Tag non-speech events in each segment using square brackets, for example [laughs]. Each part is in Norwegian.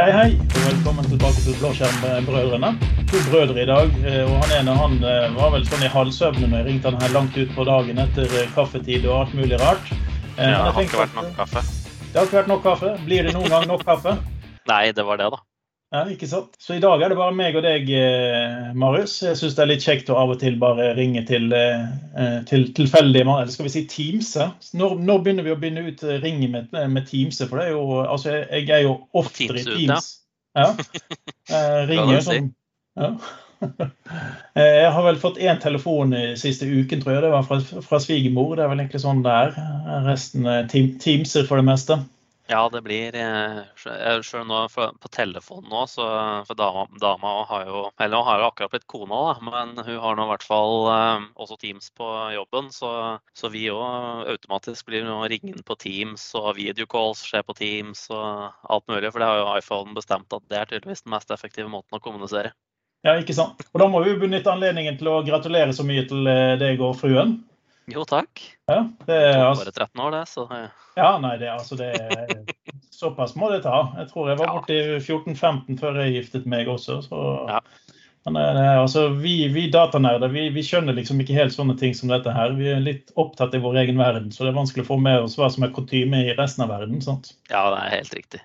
Hei, hei, og velkommen tilbake til Blåskjermbrødrene. To brødre i dag. eh, og Han ene han eh, var vel sånn i halvsøvne når jeg ringte han her langt ut på dagen etter eh, kaffetid og alt mulig rart. Ja, det har ikke vært nok kaffe. Det har ikke vært nok kaffe. Blir det noen gang nok kaffe? Nei, det var det, da. Ja, ikke sant? Så i dag er det bare meg og deg, eh, Marius. Jeg syns det er litt kjekt å av og til bare ringe til, eh, eh, til tilfeldige Eller skal vi si Teamse? Når, når begynner vi å begynne ut ringe med, med Teamse? For det er jo Altså, jeg, jeg er jo oftere i Teams ut, ja. Ja. Ringer sånn ja. [laughs] Jeg har vel fått én telefon i siste uken, tror jeg. Det var fra, fra svigermor. Det er vel egentlig sånn det er. Resten team, Teamser for det meste. Ja, det blir Sjøl nå på telefonen nå, så for dama, dama har jo Eller hun har jo akkurat blitt kona, da, men hun har nå i hvert fall eh, også Teams på jobben. Så, så vi òg automatisk blir nå ringende på Teams, og videocalls skjer på Teams og alt mulig. For det har jo iPhone bestemt at det er tydeligvis den mest effektive måten å kommunisere. Ja, ikke sant? Og da må vi benytte anledningen til å gratulere så mye til eh, deg og fruen. Jo, takk. Ja, det er, altså, bare 13 år, det, så eh, ja nei, det, altså, det er, såpass må det ta. Jeg tror jeg var Ja. borti 14-15 før jeg giftet meg også. Så, Ja. men eh, det, altså, vi, vi datanerder vi, vi skjønner liksom ikke helt sånne ting som dette her. Vi er litt opptatt i vår egen verden, så det er vanskelig å få med oss hva som er kutyme i resten av verden. sant? ja, det er helt riktig.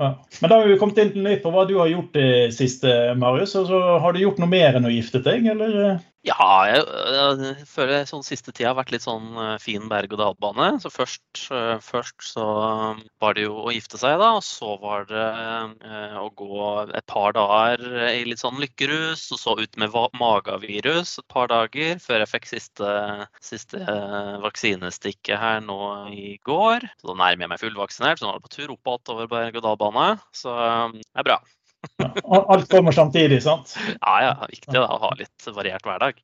Ja. Men da har vi kommet inn litt på hva du har gjort det siste, Marius. Og så har du gjort noe mer enn å gifte deg, eller? Ja, jeg, jeg føler sånn siste tida har vært litt sånn eh, fin berg-og-dal-bane. Så først, eh, først så var det jo å gifte seg, da. Og så var det å gå et par dager i litt sånn lykkerus. Og så ut med magavirus et par dager før jeg fikk siste, siste vaksinestikket her nå i går. Så da nærmer jeg meg fullvaksinert, så nå er det på tur opp igjen over berg-og-dal-bane. Så det er bra. Alt kommer samtidig, sant? Ja, ja, viktig da, å ha litt variert hverdag.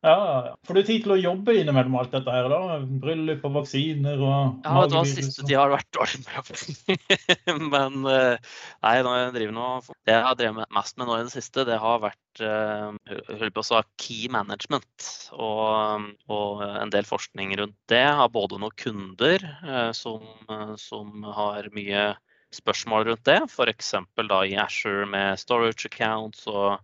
Ja, ja. Får du tid til å jobbe innimellom alt dette her, da? Bryllup og vaksiner og Ja, vet du hva, siste tida har det vært dårlig med jobb. [laughs] Men eh, nei, nå jeg driver nå, det jeg har drevet mest med nå i det siste, det har vært eh, holdt på å si key management. Og, og en del forskning rundt det. Jeg har både noen kunder eh, som, som har mye spørsmål rundt det. F.eks. da i Asher med storage accounts og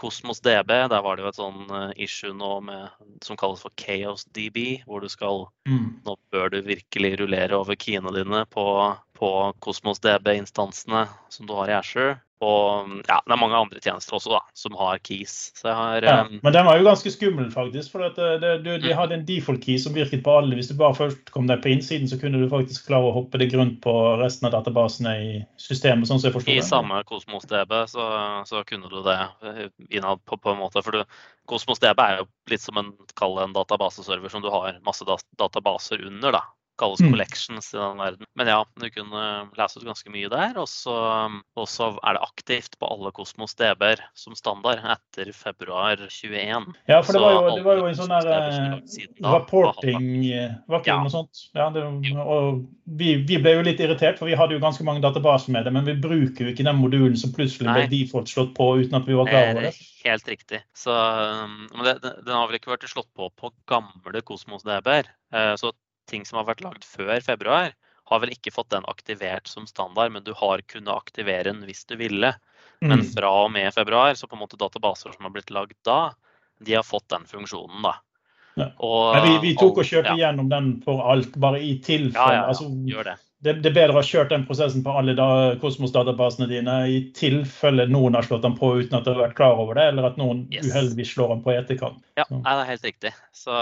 Cosmos DB, der var det jo et sånn eh, issue nå med, som kalles for Chaos DB, hvor du skal Mm. nå bør du virkelig rullere over keyene dine på, på Cosmos DB-instansene som du har i Asher. Og ja, det er mange andre tjenester også da, som har keys. Har Ja, eh, men den var jo ganske skummel, faktisk. For at det, det, du, de Mm. hadde en default key som virket på alle. Hvis du bare først kom deg på innsiden, så kunne du faktisk klare å hoppe deg rundt på resten av databasene i systemet. sånn som jeg forstår I det. samme Cosmos DB så, så kunne du det eh, innad på, på en måte. For du, Cosmos DB er jo litt som en, kall en databaseserver som du har masse databaser under. da. Kalles Mm. collections i den verden. Men ja, du kunne lese ut ganske mye der. Og så er det aktivt på alle Cosmos DB-er som standard etter februar 21. Ja, for det var jo, det var jo en sånn der er eh, eh, Var ikke Ja. noe sånt? Ja, det, og vi, vi ble jo litt irritert, for vi hadde jo ganske mange databaser med det, men vi bruker jo ikke den modulen som plutselig ble default slått på uten at vi var klar over det. Eh, Helt riktig. Så, men det, den har vel ikke vært slått på på gamle Cosmos DB-er. Eh, Så ting som har vært lagd før februar, har vel ikke fått den aktivert som standard, men du har kunnet aktivere den hvis du ville. Men Mm. fra og med februar, så på en måte databaser som har blitt lagd da, de har fått den funksjonen, da. Ja. Og, vi, vi tok og kjørte ja, gjennom den for alt, bare i tilfelle. Ja, ja, ja. Altså, Gjør det. Det, det er bedre å ha kjørt den prosessen på alle da, Kosmos-databasene dine i tilfelle noen har slått den på uten at du har vært klar over det, eller at noen Yes. uheldigvis slår den på etterkant. Ja, Så. det er helt riktig. Så,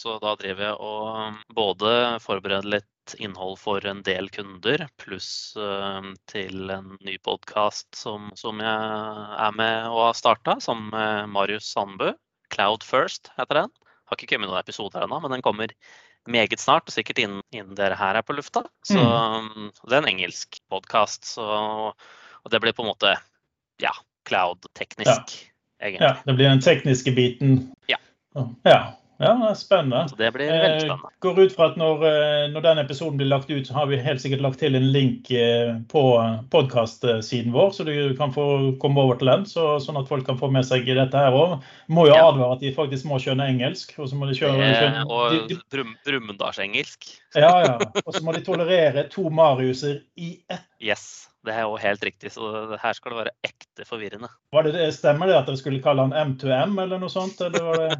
så da driver jeg og både forbereder litt innhold for en del kunder, pluss eh, til en ny podkast som, som jeg er med og har starta, sammen med Marius Sandbø. Cloud First heter den. Har ikke kommet noen episoder ennå, men den kommer meget snart, og sikkert innen, innen dere her er på lufta. Så det er en engelsk podkast. Og det blir på en måte ja, cloud-teknisk, egentlig. Ja, det blir den tekniske biten. Ja. Ja, ja spennende. Så det blir veldig spennende. Jeg går ut fra at når, eh, når den episoden blir lagt ut, så har vi helt sikkert lagt til en link eh, på podkast-siden vår, så du kan få komme over til den, så, sånn at folk kan få med seg dette her òg. Må jo Ja. advare at de faktisk må skjønne engelsk. Og så må de kjøre, Eh, skjønne, og de, de, brumunddalsengelsk. ja, ja. Og så må de tolerere to Mariuser i ett. Yes. Det er jo helt riktig, så her skal det være ekte forvirrende. Var det, det Stemmer det at dere skulle kalle han M2M eller noe sånt? Eller var det...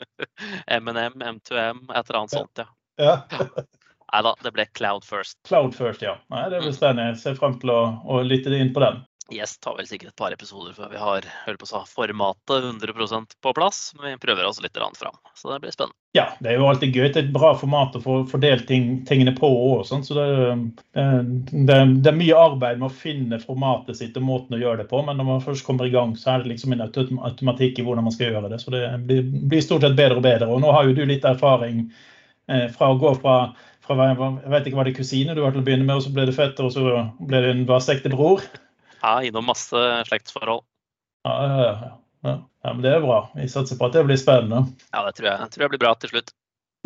[laughs] M&M, M2M, et eller annet sånt, ja. ja. Nei da, det ble Cloud First. Cloud First, ja. Nei, Det blir spennende. Jeg ser frem til å, å lytte inn på den. Yes, tar vel sikkert et par episoder før vi har på formatet 100% på plass. Men vi prøver oss litt fram, så det blir spennende. Ja, det er jo alltid gøy. Det er et bra format å få fordelt ting, tingene på òg. Så det, det, det, er mye arbeid med å finne formatet sitt og måten å gjøre det på. Men når man først kommer i gang, så er det liksom en automatikk i hvordan man skal gjøre det. Så det blir, blir stort sett bedre og bedre. Og nå har jo du litt erfaring eh, fra å gå fra jeg vet ikke hva det kusine du var til å begynne med, og så ble det fetter, og så ble det en vastekte bror. Ja, innom masse slektsforhold. Ja, ja, ja, ja. men Det er bra. Vi satser på at det blir spennende. Ja, det tror jeg, jeg tror jeg blir bra til slutt.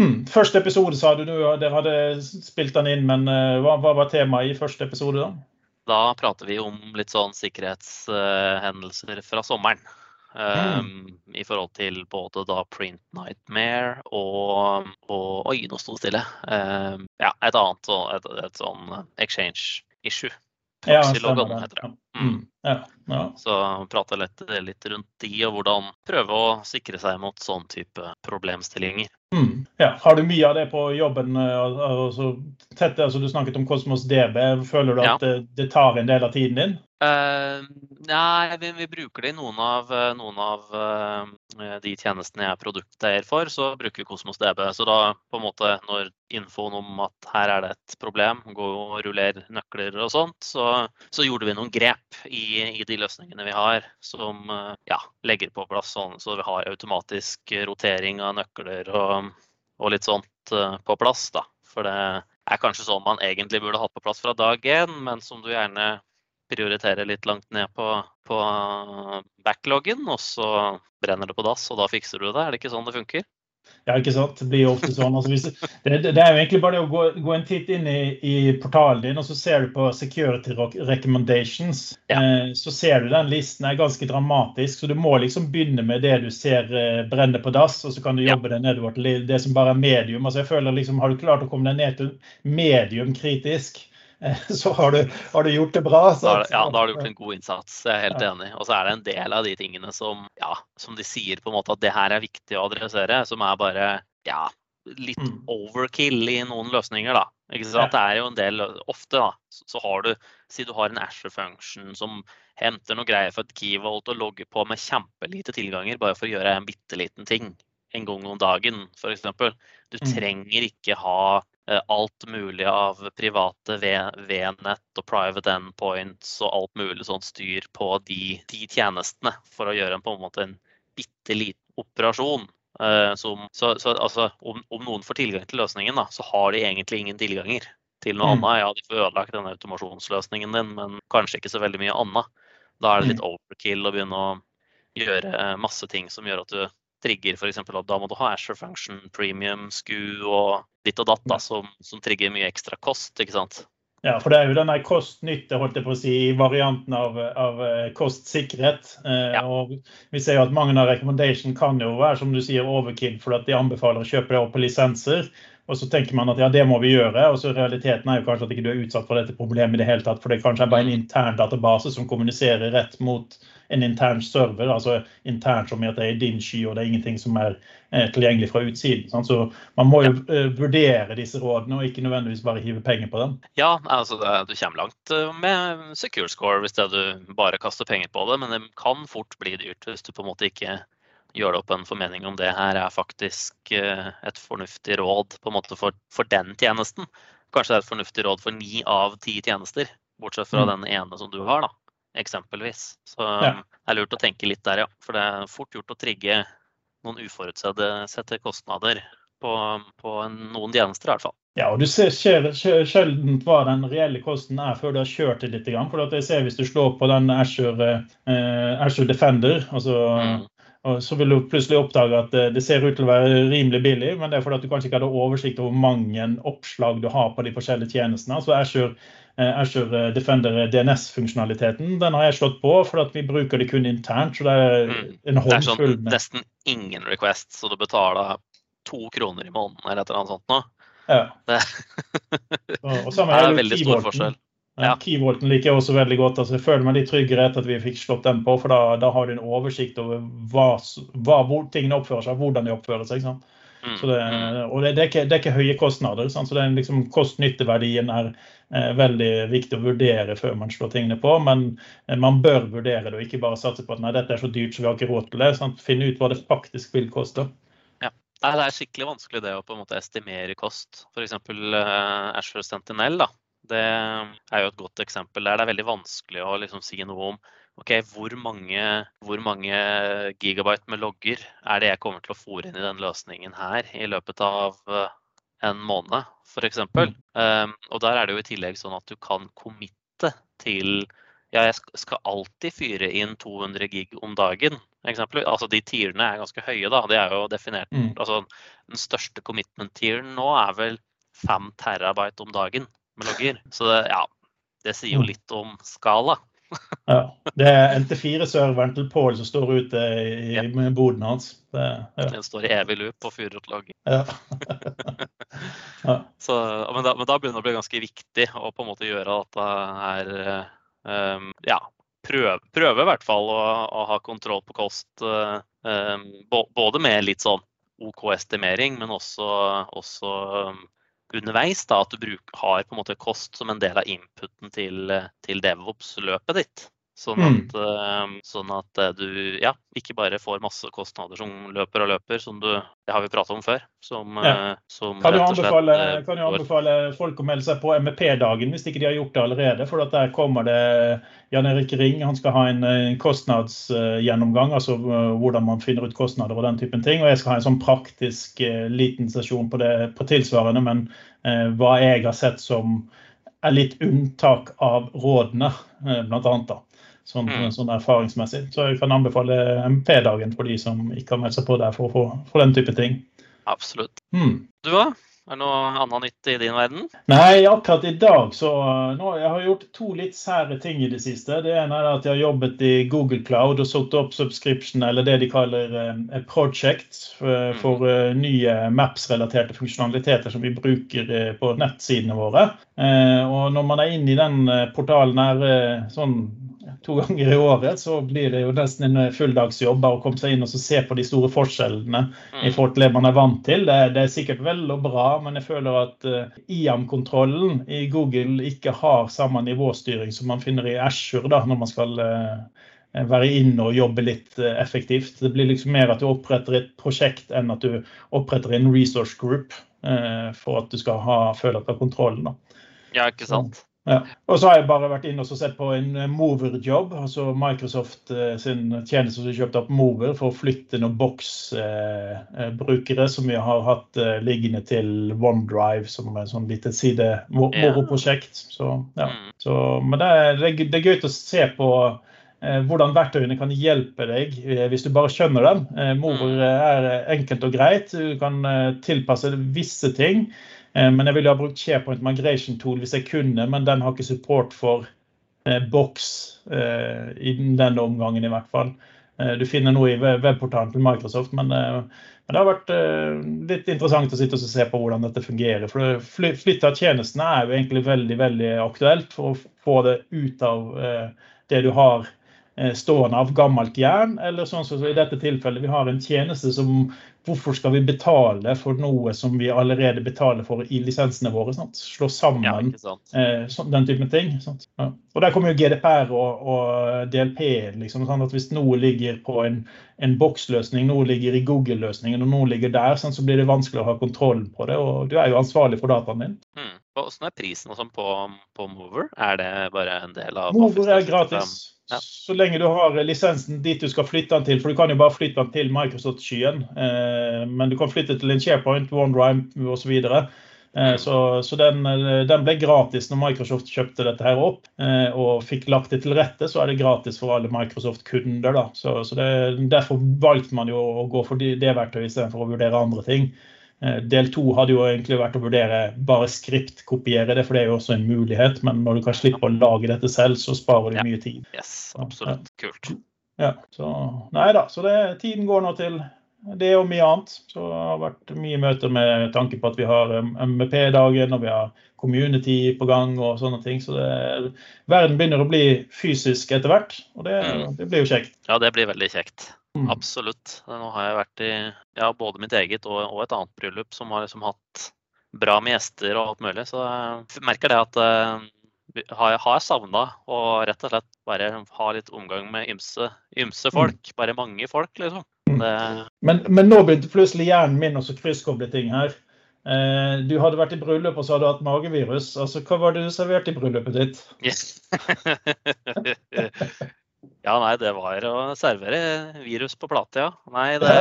Hmm. Første episode sa du dere hadde spilt den inn, men uh, hva, hva, var temaet i første episode? Da Da prater vi om litt sånn sikkerhetshendelser fra sommeren. Um, mm. I forhold til både da Print Nightmare og, og Oi, nå sto det stille. Um, ja, et annet et, et sånn exchange issue. Proxyloggen heter det. Mm. mm. Ja, ja. Så prate litt, litt, rundt de, og hvordan prøve å sikre seg mot sånn type problemstillinger. Mm. Ja. Har du mye av det på jobben? Eh, altså, tett, altså, du snakket om Kosmos DB. Føler du at det, det, tar en del av tiden din? Uh, nei, vi, vi, bruker det i noen av, eh, noen av uh, de tjenestene jeg er produkteier for, så bruker vi Kosmos DB. Så da på en måte når infoen om at her er det et problem, gå og ruller nøkler og sånt, så, så gjorde vi noen grep i, i, de løsningene vi har som uh, ja, legger på plass sånn så vi har automatisk rotering av nøkler og, og litt sånt på plass. da. For det er kanskje sånn man egentlig burde hatt på plass fra dag én, men som du gjerne prioritere litt langt ned på, på backloggen, og så brenner det på dass, og da fikser du det. Er det ikke sånn det funker? Ja, ikke sant. Det blir jo ofte sånn. Altså, hvis, det, det, er jo egentlig bare å gå, gå en titt inn i, i, portalen din, og så ser du på security recommendations. Ja. Eh, så ser du den listen er ganske dramatisk, så du må liksom begynne med det du ser eh, brenne på dass, og så kan du jobbe ja. deg nedover til det som bare er medium. Altså, jeg føler liksom, Har du klart å komme deg ned til medium kritisk, [laughs] så har du, har du, gjort det bra. Da, ja, da har du gjort en god innsats. Jeg er helt ja. enig. Og så er det en del av de tingene som, ja, som de sier på en måte at det her er viktig å adressere, som er bare ja, litt mm. overkill i noen løsninger, da. Ikke sant? Det er jo en del Ofte da, så har du Si du har en Asher function som henter noe greier for et keyvolt og logger på med kjempelite tilganger bare for å gjøre en bitte liten ting en gang om dagen, f.eks. Du mm. trenger ikke ha Eh, alt mulig av private V-nett og private endpoints og alt mulig sånt styr på de, de, tjenestene for å gjøre en, på en måte en bitte liten operasjon. Eh, som, så, så altså, om, om, noen får tilgang til løsningen, da, så har de egentlig ingen tilganger til noe mm. annet. Ja, de får ødelagt denne automasjonsløsningen din, men kanskje ikke så veldig mye annet. Da er det litt mm. overkill å begynne å gjøre masse ting som gjør at du trigger f.eks. da må du ha Asher Function, Premium, SKU og ditt og datt, da, som, som, trigger mye ekstra kost. ikke sant? Ja, for det er jo den kost-nytte, holdt jeg på å si, i varianten av, av eh, kost-sikkerhet. Eh, ja. og vi ser jo at mange av recommendation kan jo være som du sier, overkill, fordi at de anbefaler å kjøpe det opp på lisenser. Og så tenker man at ja, det må vi gjøre, og så realiteten er jo kanskje at ikke du er utsatt for dette problemet i det hele tatt, for det kanskje er bare en intern database som kommuniserer rett mot en intern server, altså intern som i at det er din sky, og det er ingenting som er eh, tilgjengelig fra utsiden. Sant? Så man må jo uh, vurdere disse rådene, og ikke nødvendigvis bare hive penger på dem. Ja, altså du kommer langt eh, med secure score hvis det du bare kaster penger på det, men det kan fort bli dyrt hvis du på en måte ikke gjør det opp en formening om det her er faktisk et fornuftig råd på en måte for, for den tjenesten. Kanskje det er et fornuftig råd for ni av ti tjenester, bortsett fra mm. den ene som du har. da eksempelvis. Så ja. det er lurt å tenke litt der, ja. For det er fort gjort å trigge noen uforutsette kostnader på, på noen tjenester, i hvert fall. Ja, og du ser sjelden hva den reelle kosten er før du har kjørt det litt. For jeg ser Hvis du slår på den Azure, eh, Azure Defender, altså mm. Så vil du plutselig oppdage at det ser ut til å være rimelig billig, men det er fordi at du kanskje ikke hadde oversikt over hvor mange oppslag du har på de forskjellige tjenestene. Altså Azure, eh, Azure Defender DNS-funksjonaliteten den har jeg slått på, for vi bruker det kun internt. så Det er mm. en håndfull med Det er sånn nesten ingen request, så du betaler to kroner i måneden eller et eller annet sånt nå. Ja. Det, [laughs] og det er veldig stor forskjell. Ja. Keyvolten liker jeg også veldig godt. altså Jeg føler meg litt tryggere etter at vi fikk slått den på, for da, da har du en oversikt over hva, hva, hvor tingene oppfører seg, hvordan de oppfører seg. Mm, det, mm. og det, det, er ikke, det, er ikke, høye kostnader. Sant? så det er liksom Kost-nytteverdien er eh, veldig viktig å vurdere før man slår tingene på. Men eh, man bør vurdere det, og ikke bare satse på at nei, dette er så dyrt så vi har ikke råd til det. Sant? Finne ut hva det faktisk vil koste. Ja. Nei, det er skikkelig vanskelig det å på en måte estimere kost. F.eks. Uh, Ashford Sentinel. da det er jo et godt eksempel der det er veldig vanskelig å liksom si noe om ok, hvor mange, hvor mange, gigabyte med logger er det jeg kommer til å fòre inn i den løsningen her i løpet av eh, en måned, f.eks. Um, ehm, og der er det jo i tillegg sånn at du kan committe til ja, jeg skal alltid fyre inn 200 gig om dagen. Eksempel. Altså De tierene er ganske høye, da. Det er jo definert. Mm. Altså, den største commitment-tieren nå er vel 5 terabyte om dagen med logger. Så det, ja, det sier jo mm. litt om skala. [laughs] ja, Det er NT4-serveren til Pål som står ute i, ja. boden hans. Det, ja. Den står i evig loop og fyrer opp logg. Ja. [laughs] ja. Så, men, da, men, da, begynner det å bli ganske viktig å på en måte gjøre dette her um, Ja, prøve, prøve, i hvert fall å, å ha kontroll på kost. Um, både med litt sånn OK estimering, men også, også um, underveis. Da, at du bruk, har på en måte kost som en del av inputen til, til DevOps-løpet ditt. Sånn mm. at, mm. sånn at, eh, du ja, ikke bare får masse kostnader som løper og løper, som du Det har vi pratet om før. Som, ja. Eh, som kan, du anbefale, kan du anbefale folk å melde seg på MEP-dagen hvis ikke de har gjort det allerede? For der kommer det Jan Erik Ring. Han skal ha en, en kostnadsgjennomgang, altså hvordan man finner ut kostnader og den typen ting. Og jeg skal ha en sånn praktisk liten sesjon på det på tilsvarende, men eh, hva jeg har sett som er litt unntak av rådene, blant annet. da sånn, mm. sånn, erfaringsmessig. Så jeg kan anbefale MP-dagen for de som ikke har meldt seg på der for få for den type ting. Absolutt. Mm. Du da? Er det noe annet nytt i din verden? Nei, akkurat i dag så nå, Jeg har gjort to litt sære ting i det siste. Det ene er at jeg har jobbet i Google Cloud og solgt opp subscription, eller det de kaller eh, project, for, mm. for eh, nye Maps-relaterte funksjonaliteter som vi bruker eh, på nettsidene våre. Uh, og når man er inne i den portalen her sånn to ganger i året, så blir det jo nesten en eh, fulldagsjobb å komme seg inn og se på de store forskjellene i mm. forhold til det man er vant til. Det, det er sikkert vel og bra, men jeg føler at uh, IAM-kontrollen i Google ikke har samme nivåstyring som man finner i Ashore da, når man skal uh, være inne og jobbe litt effektivt. Det blir liksom mer at du oppretter et prosjekt enn at du oppretter en resource group for at du skal ha, føle at du har kontrollen. Da. Ja, ikke sant. Ja. Og så har jeg bare vært inne og sett på en eh, Mover-jobb. altså Microsoft eh, sin tjeneste som kjøpte opp Mover for å flytte noen boksbrukere eh, som vi har hatt liggende til OneDrive som er sånn lite side-moroprosjekt. Så, ja. Mm. så, men det er, det er gøy å se på hvordan verktøyene kan hjelpe deg hvis du bare skjønner dem. Mover mm. er enkelt og greit. Du kan tilpasse visse ting. Eh, men jeg ville ha brukt SharePoint Migration Tool hvis jeg kunne, men den har ikke support for eh, boks eh, i denne omgangen i hvert fall. Du finner noe i webportalen til Microsoft, men, det har vært litt interessant å sitte og se på hvordan dette fungerer. For Flytte av tjenestene er jo egentlig veldig veldig aktuelt for å få det ut av det du har stående av gammelt jern. Eller sånn som i dette tilfellet, vi har en tjeneste som Hvorfor skal vi betale for noe som vi allerede betaler for i lisensene våre? Sant? Slå sammen ja, eh, den typen ting. Ja. Og Der kommer jo GDPR og, og DLP. Liksom, sånn at Hvis noe ligger på en, en boksløsning, noe ligger i Google-løsningen og noe ligger der, sånn, så blir det vanskelig å ha kontroll på det. Og du er jo ansvarlig for dataen din. Hmm. Hvordan er prisen sånn på, på, Mover? Er det bare en del av Mover er gratis. Ja. Så lenge du har lisensen dit du skal flytte den til. For du kan jo bare flytte den til Microsoft-skyen. Eh, men du kan flytte til en SharePoint, OneDrive osv. Eh, mm. så, så den, eh, den, ble gratis når Microsoft kjøpte dette her opp eh, og fikk lagt det til rette. Så er det gratis for alle Microsoft-kunder. Så, så det, Derfor valgte man jo å gå for det, det verktøyet istedenfor å vurdere andre ting. Eh, del to hadde jo egentlig vært å vurdere bare skriptkopiere det, for det er jo også en mulighet. Men når du kan slippe å lage dette selv, så sparer du ja. mye tid. Yes, absolutt. Kult. Ja, så Nei da. Så det, tiden går nå til det og mye annet. Så det har vært mye møter med tanke på at vi har MEP-dagen, og vi har community på gang og sånne ting. Så det, verden begynner å bli fysisk etter hvert, og det, Mm. det blir jo kjekt. Ja, det blir veldig kjekt. Mm. Absolutt. Nå har jeg vært i ja, både mitt eget og, og et annet bryllup som har liksom hatt bra med gjester og alt mulig. Så jeg merker det at uh, har har, har savna å rett og slett bare ha litt omgang med ymse, ymse folk. Bare mange folk, liksom. Mm. Det, Men, men nå begynte plutselig hjernen min å krysskoble ting her. Uh, du hadde vært i bryllup og så hadde du hatt magevirus. Altså, Hva var det du serverte i bryllupet ditt? [laughs] [laughs] [laughs] ja, nei, det var å servere virus på plate, ja. Nei, det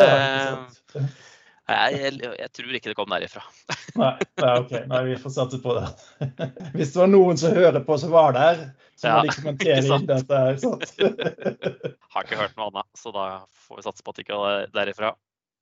Ja, jeg, jeg, tror ikke det kom derifra. [laughs] Nei, nei, ok. Nei, vi får satse på det. [laughs] Hvis det var noen som hører på som var der, så må Ja, de kommentere inn dette. her, sant? [laughs] Har ikke hørt noe annet, så da får vi satse på at det ikke var derifra.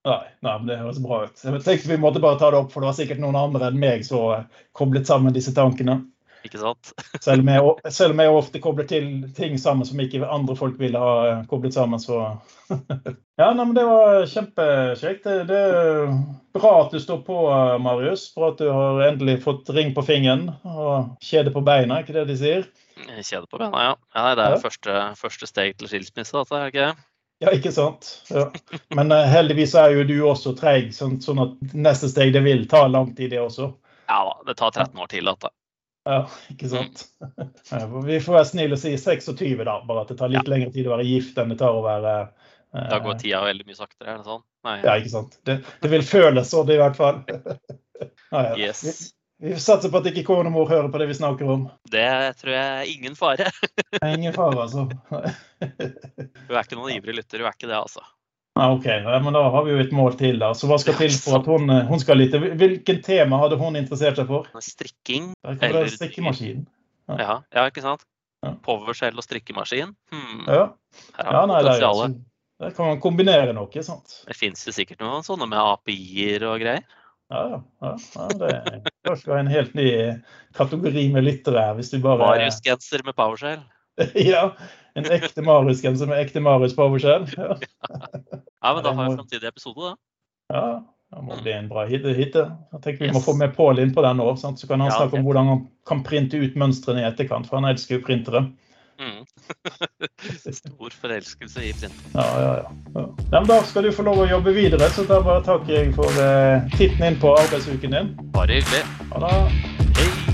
Nei, nei, men det høres bra ut. Jeg tenkte vi måtte bare ta det opp, for det var sikkert noen andre enn meg som koblet sammen disse tankene. Ikke sant? [laughs] Selv om jeg, selv om jeg ofte kobler til ting sammen som ikke andre folk ville ha eh, koblet sammen, så [laughs] Ja, nei, men det var kjempekjekt. Det, det er bra at du står på, eh, Marius. Bra at du har endelig fått ring på fingeren og kjede på beina, ikke det de sier? Kjede på beina, ja. ja det er Ja. første, første steg til skilsmisse, dette, er ikke det? Ja, ikke sant? Ja. Men uh, heldigvis er jo du også treig, sånn, sånn at neste steg det vil ta lang tid, det også. Ja da, det tar 13 år til. Dette. Ja, ikke sant? Ja, Vi får være snille og si 26, da. Bare at det tar litt lengre tid å være gift enn det tar å være eh, Da går tida veldig mye saktere, er det sånn? Nei. Ja, ikke sant. Det, det vil føles sånn, i hvert fall. [laughs] Ja, ja. Yes. Vi, vi satser på at ikke kone og mor hører på det vi snakker om. Det tror jeg er ingen fare. Ingen fare, altså. [laughs] Hun er ikke noen ivrig lytter, hun er ikke det, altså. Ja, OK, men da har vi jo et mål til. da. Så hva skal til for at hun, eh, hun skal lytte? Hvilken tema hadde hun interessert seg for? Strikking. Eller- strikkemaskin. Ja, ja ikke sant? Ja. Powershell og strikkemaskin. Hmm. Ja, ja nei, det, er, jo ikke... der kan man kombinere noe, sant? Det fins jo sikkert noen sånne med API-er og greier. Ja, ja. ja, ja det er kanskje en helt ny kategori med lyttere her, hvis du bare Marius-genser med powershell. [laughs] Ja, en ekte Marius-genser med ekte Marius på overskjell. [laughs] Ja. Ja, men da har vi framtidig episode, da. ja, det må bli en bra hit. hit. Jeg tenker Vi må få med Pål inn på den òg, så kan han Ja, snakke om hvordan han kan printe ut mønstrene i etterkant, for han elsker jo printere. Mm. [laughs] Stor forelskelse i print. Ja, ja, ja. ja. da skal du få lov å jobbe videre, så da bare takker jeg for eh, titten inn på arbeidsuken din. Bare hyggelig. Ha det. Hei!